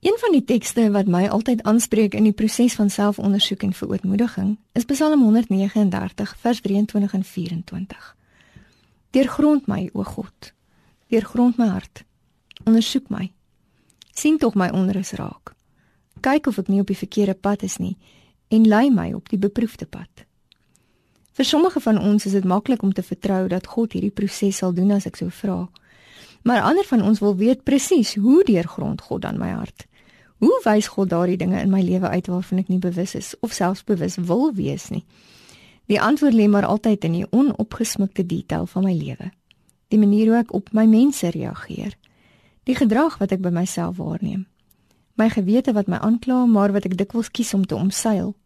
Een van die tekste wat my altyd aanspreek in die proses van selfondersoek en verootmoediging is Psalm 139 vers 23 en 24. Deurgrond my, o God. Deurgrond my hart. Ondersoek my. sien tog my onrus raak. Kyk of ek nie op die verkeerde pad is nie en lei my op die beproefde pad. Vir sommige van ons is dit maklik om te vertrou dat God hierdie proses sal doen as ek sou vra. Maar ander van ons wil weet presies hoe deurgrond God dan my hart. Hoe wys God daardie dinge in my lewe uit waarvan ek nie bewus is of selfs bewus wil wees nie? Die antwoord lê maar altyd in die onopgesmukte detail van my lewe. Die manier hoe ek op my mense reageer. Die gedrag wat ek by myself waarneem. My gewete wat my aankla, maar wat ek dikwels kies om te omseil.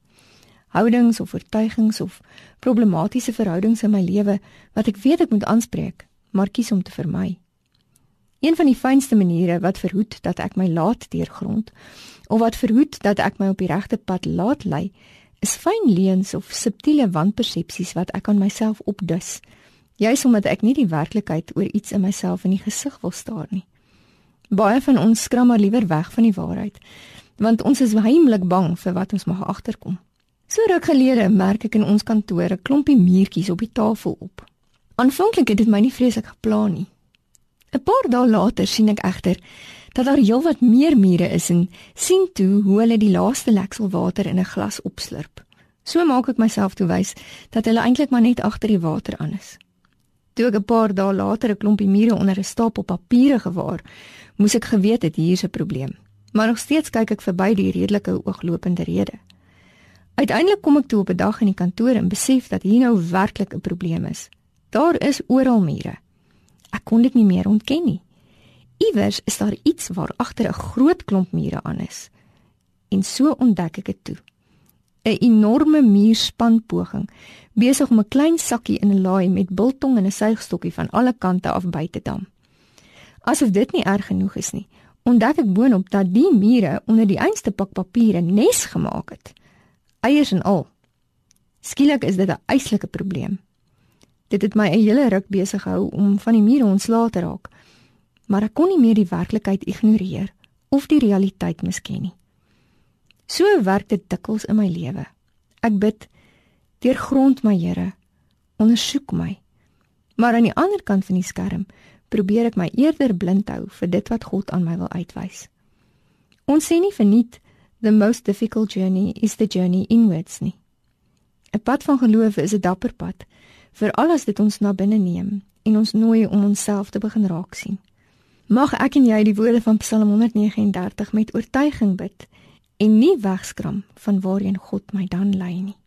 Houdings of oortuigings of problematiese verhoudings in my lewe wat ek weet ek moet aanspreek, maar kies om te vermy. Een van die fynste maniere wat verhoed dat ek my laat deurgrond of wat verhoed dat ek my op die regte pad laat lei, is fyn leuns of subtiele wanpersepsies wat ek aan myself opdus. Juis omdat ek nie die werklikheid oor iets in myself in die gesig wil staar nie. Baie van ons skram maar liewer weg van die waarheid, want ons is heimlik bang vir wat ons mag agterkom. So ruk gelede merk ek in ons kantoor 'n klompie muurtjies op die tafel op. Aanvanklik het dit my nie vreeslik geplan nie. 'n Paar dae later sien ek egter dat daar heelwat meer mure is en sien toe hoe hulle die laaste lekselwater in 'n glas opslurp. So maak ek myself toe wys dat hulle eintlik maar net agter die water aan is. Toe ek 'n paar dae later 'n klompie mure onder 'n stapel papiere gewaar, moes ek geweet het hier's 'n probleem. Maar nog steeds kyk ek verby die redelike ooglopende rede. Uiteindelik kom ek toe op 'n dag in die kantoor en besef dat hier nou werklik 'n probleem is. Daar is oral mure. Ek kon dit nie meer ontken nie. Iewers is daar iets waar agter 'n groot klomp mure aan is. En so ontdek ek dit toe. 'n Enorme muurspanpoging besig om 'n klein sakkie in 'n laai met biltong en 'n suigstokkie van alle kante af by te dam. Asof dit nie erg genoeg is nie, ontdek ek boonop dat die mure onder die einste pak papier 'n nes gemaak het. Eiers en al. Skielik is dit 'n eislike probleem. Dit het my 'n hele ruk besig gehou om van die mure ontslae te raak. Maar ek kon nie meer die werklikheid ignoreer of die realiteit misken nie. So werk dit dikwels in my lewe. Ek bid deurgrond my Here, ondersoek my. Maar aan die ander kant van die skerm probeer ek my eerder blind hou vir dit wat God aan my wil uitwys. Ons sê nie verniet the most difficult journey is the journey inwards nie. 'n Pad van geloof is 'n dapper pad, veral as dit ons na binne neem en ons nooi om onsself te begin raak sien. Mag ek en jy die woorde van Psalm 139 met oortuiging bid en nie wegskram van waarheen God my dan lei nie.